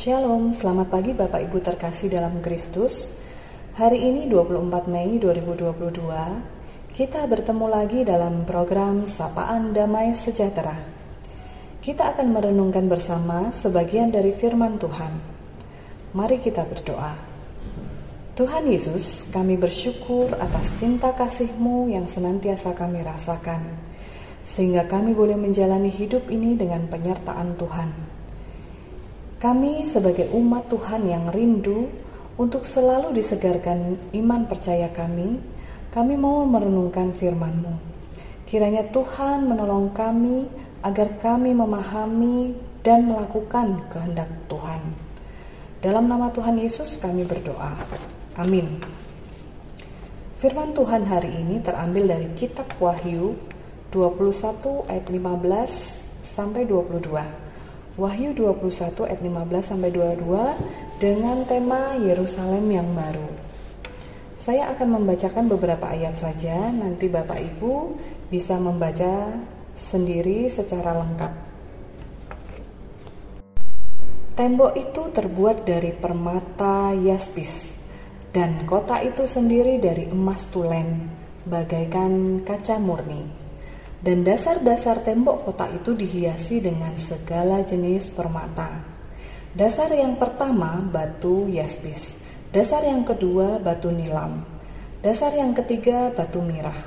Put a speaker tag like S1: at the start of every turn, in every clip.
S1: Shalom, selamat pagi Bapak Ibu terkasih dalam Kristus. Hari ini 24 Mei 2022, kita bertemu lagi dalam program Sapaan Damai Sejahtera. Kita akan merenungkan bersama sebagian dari firman Tuhan. Mari kita berdoa. Tuhan Yesus, kami bersyukur atas cinta kasih-Mu yang senantiasa kami rasakan, sehingga kami boleh menjalani hidup ini dengan penyertaan Tuhan. Kami sebagai umat Tuhan yang rindu untuk selalu disegarkan iman percaya kami, kami mau merenungkan firman-Mu. Kiranya Tuhan menolong kami agar kami memahami dan melakukan kehendak Tuhan. Dalam nama Tuhan Yesus kami berdoa. Amin. Firman Tuhan hari ini terambil dari kitab Wahyu 21 ayat 15 sampai 22. Wahyu 21 ayat 15 sampai 22 dengan tema Yerusalem yang baru. Saya akan membacakan beberapa ayat saja, nanti Bapak Ibu bisa membaca sendiri secara lengkap. Tembok itu terbuat dari permata yaspis dan kota itu sendiri dari emas tulen, bagaikan kaca murni. Dan dasar-dasar tembok kota itu dihiasi dengan segala jenis permata. Dasar yang pertama batu yaspis, dasar yang kedua batu nilam, dasar yang ketiga batu mirah,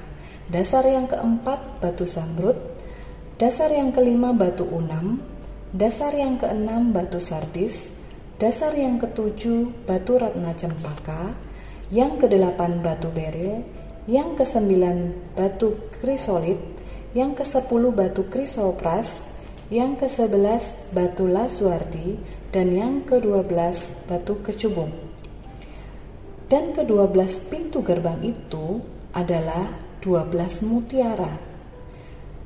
S1: dasar yang keempat batu zamrud, dasar yang kelima batu unam, dasar yang keenam batu sardis, Dasar yang ketujuh batu ratna cempaka, yang kedelapan batu beril, yang kesembilan batu krisolit, yang kesepuluh batu krisopras, yang kesebelas batu laswardi, dan yang kedua belas batu kecubung. Dan kedua belas pintu gerbang itu adalah dua belas mutiara.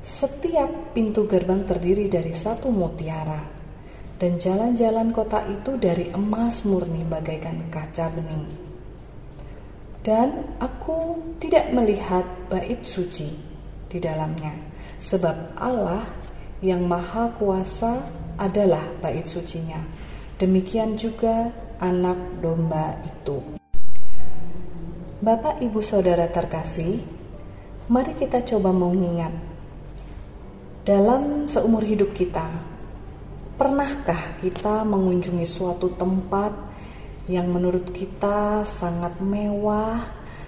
S1: Setiap pintu gerbang terdiri dari satu mutiara dan jalan-jalan kota itu dari emas murni bagaikan kaca bening. Dan aku tidak melihat bait suci di dalamnya, sebab Allah yang maha kuasa adalah bait sucinya. Demikian juga anak domba itu. Bapak, ibu, saudara terkasih, mari kita coba mengingat dalam seumur hidup kita, Pernahkah kita mengunjungi suatu tempat yang menurut kita sangat mewah,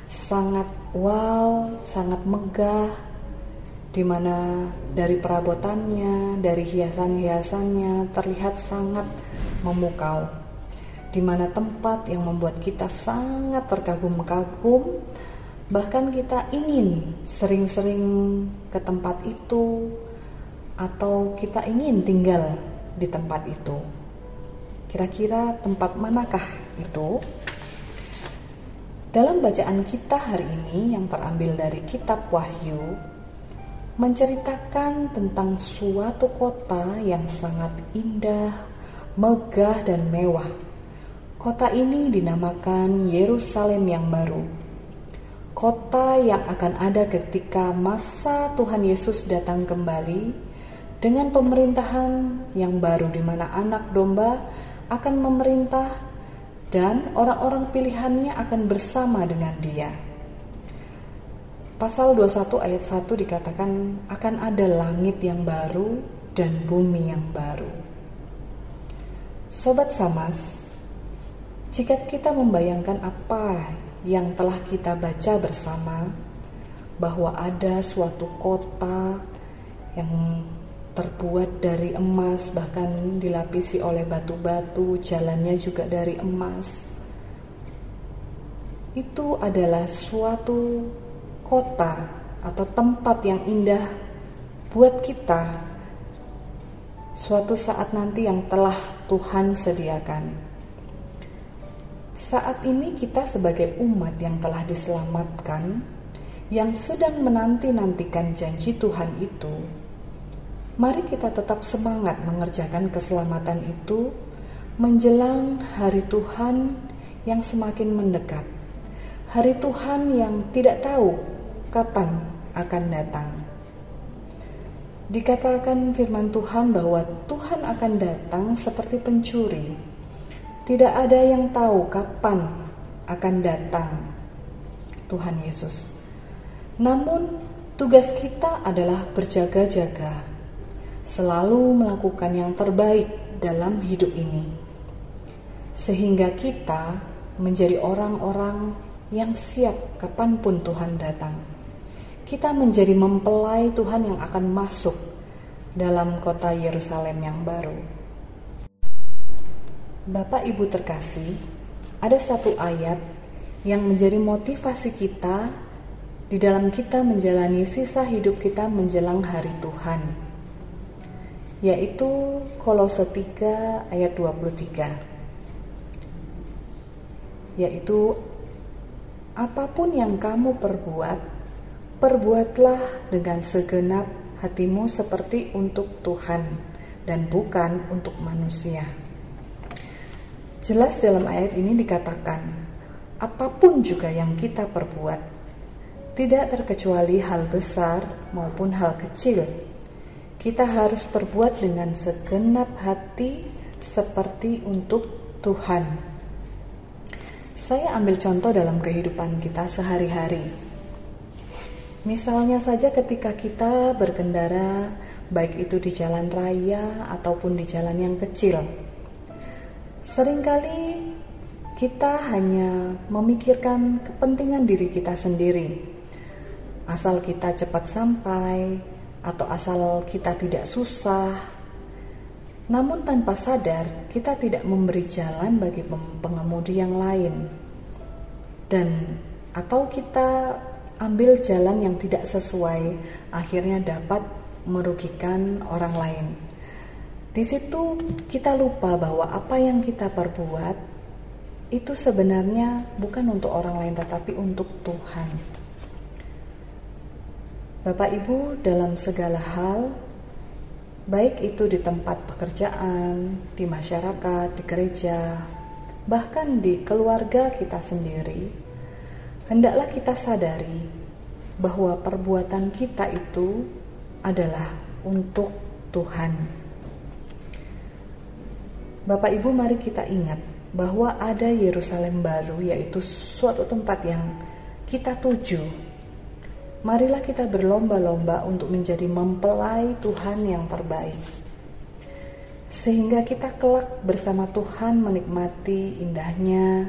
S1: sangat wow, sangat megah, di mana dari perabotannya, dari hiasan-hiasannya terlihat sangat memukau, di mana tempat yang membuat kita sangat terkagum-kagum, bahkan kita ingin sering-sering ke tempat itu, atau kita ingin tinggal di tempat itu. Kira-kira tempat manakah itu? Dalam bacaan kita hari ini yang terambil dari kitab Wahyu menceritakan tentang suatu kota yang sangat indah, megah dan mewah. Kota ini dinamakan Yerusalem yang baru. Kota yang akan ada ketika masa Tuhan Yesus datang kembali dengan pemerintahan yang baru di mana anak domba akan memerintah dan orang-orang pilihannya akan bersama dengan dia. Pasal 21 ayat 1 dikatakan akan ada langit yang baru dan bumi yang baru. Sobat Samas, jika kita membayangkan apa yang telah kita baca bersama, bahwa ada suatu kota yang terbuat dari emas, bahkan dilapisi oleh batu-batu, jalannya juga dari emas. Itu adalah suatu kota atau tempat yang indah buat kita suatu saat nanti yang telah Tuhan sediakan. Saat ini kita sebagai umat yang telah diselamatkan, yang sedang menanti-nantikan janji Tuhan itu, Mari kita tetap semangat mengerjakan keselamatan itu menjelang hari Tuhan yang semakin mendekat. Hari Tuhan yang tidak tahu kapan akan datang. Dikatakan firman Tuhan bahwa Tuhan akan datang seperti pencuri. tidak ada yang tahu kapan akan datang Tuhan Yesus. Namun, tugas kita adalah berjaga-jaga, selalu melakukan yang terbaik dalam hidup ini, sehingga kita menjadi orang-orang yang siap kapan pun Tuhan datang. Kita menjadi mempelai Tuhan yang akan masuk dalam kota Yerusalem yang baru. Bapak Ibu terkasih, ada satu ayat yang menjadi motivasi kita di dalam kita menjalani sisa hidup kita menjelang hari Tuhan, yaitu Kolose 3 ayat 23. Yaitu apa pun yang kamu perbuat, perbuatlah dengan segenap hatimu seperti untuk Tuhan dan bukan untuk manusia. Jelas dalam ayat ini dikatakan, apa pun juga yang kita perbuat, tidak terkecuali hal besar maupun hal kecil, kita harus perbuat dengan segenap hati seperti untuk Tuhan. Saya ambil contoh dalam kehidupan kita sehari-hari. Misalnya saja ketika kita berkendara, baik itu di jalan raya ataupun di jalan yang kecil Seringkali kita hanya memikirkan kepentingan diri kita sendiri. Asal kita cepat sampai atau asal kita tidak susah. Namun tanpa sadar, kita tidak memberi jalan bagi pengemudi yang lain. Dan atau kita ambil jalan yang tidak sesuai, akhirnya dapat merugikan orang lain. Di situ kita lupa bahwa apa yang kita perbuat itu sebenarnya bukan untuk orang lain tetapi untuk Tuhan. Bapak Ibu dalam segala hal baik itu di tempat pekerjaan, di masyarakat, di gereja, bahkan di keluarga kita sendiri, hendaklah kita sadari bahwa perbuatan kita itu adalah untuk Tuhan. Bapak Ibu mari kita ingat bahwa ada Yerusalem baru yaitu suatu tempat yang kita tuju. Marilah kita berlomba-lomba untuk menjadi mempelai Tuhan yang terbaik. Sehingga kita kelak bersama Tuhan menikmati indahnya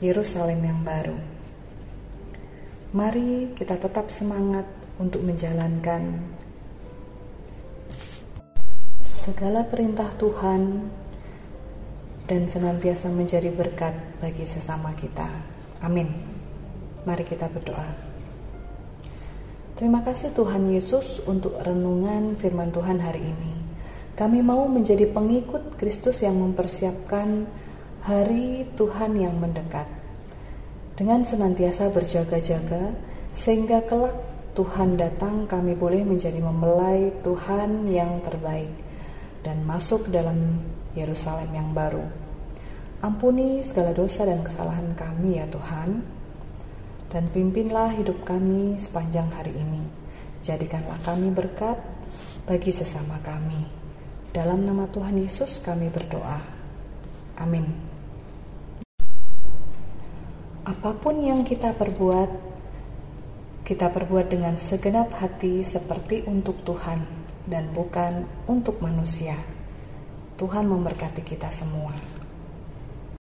S1: Yerusalem yang baru. Mari kita tetap semangat untuk menjalankan segala perintah Tuhan dan senantiasa menjadi berkat bagi sesama kita. Amin. Mari kita berdoa. Terima kasih Tuhan Yesus untuk renungan firman Tuhan hari ini. Kami mau menjadi pengikut Kristus yang mempersiapkan hari Tuhan yang mendekat. Dengan senantiasa berjaga-jaga sehingga kelak Tuhan datang kami boleh menjadi mempelai Tuhan yang terbaik dan masuk dalam Yerusalem yang baru. Ampuni segala dosa dan kesalahan kami ya Tuhan, dan pimpinlah hidup kami sepanjang hari ini. Jadikanlah kami berkat bagi sesama kami. Dalam nama Tuhan Yesus kami berdoa. Amin. Apa pun yang kita perbuat, kita perbuat dengan segenap hati seperti untuk Tuhan dan bukan untuk manusia. Tuhan memberkati kita semua.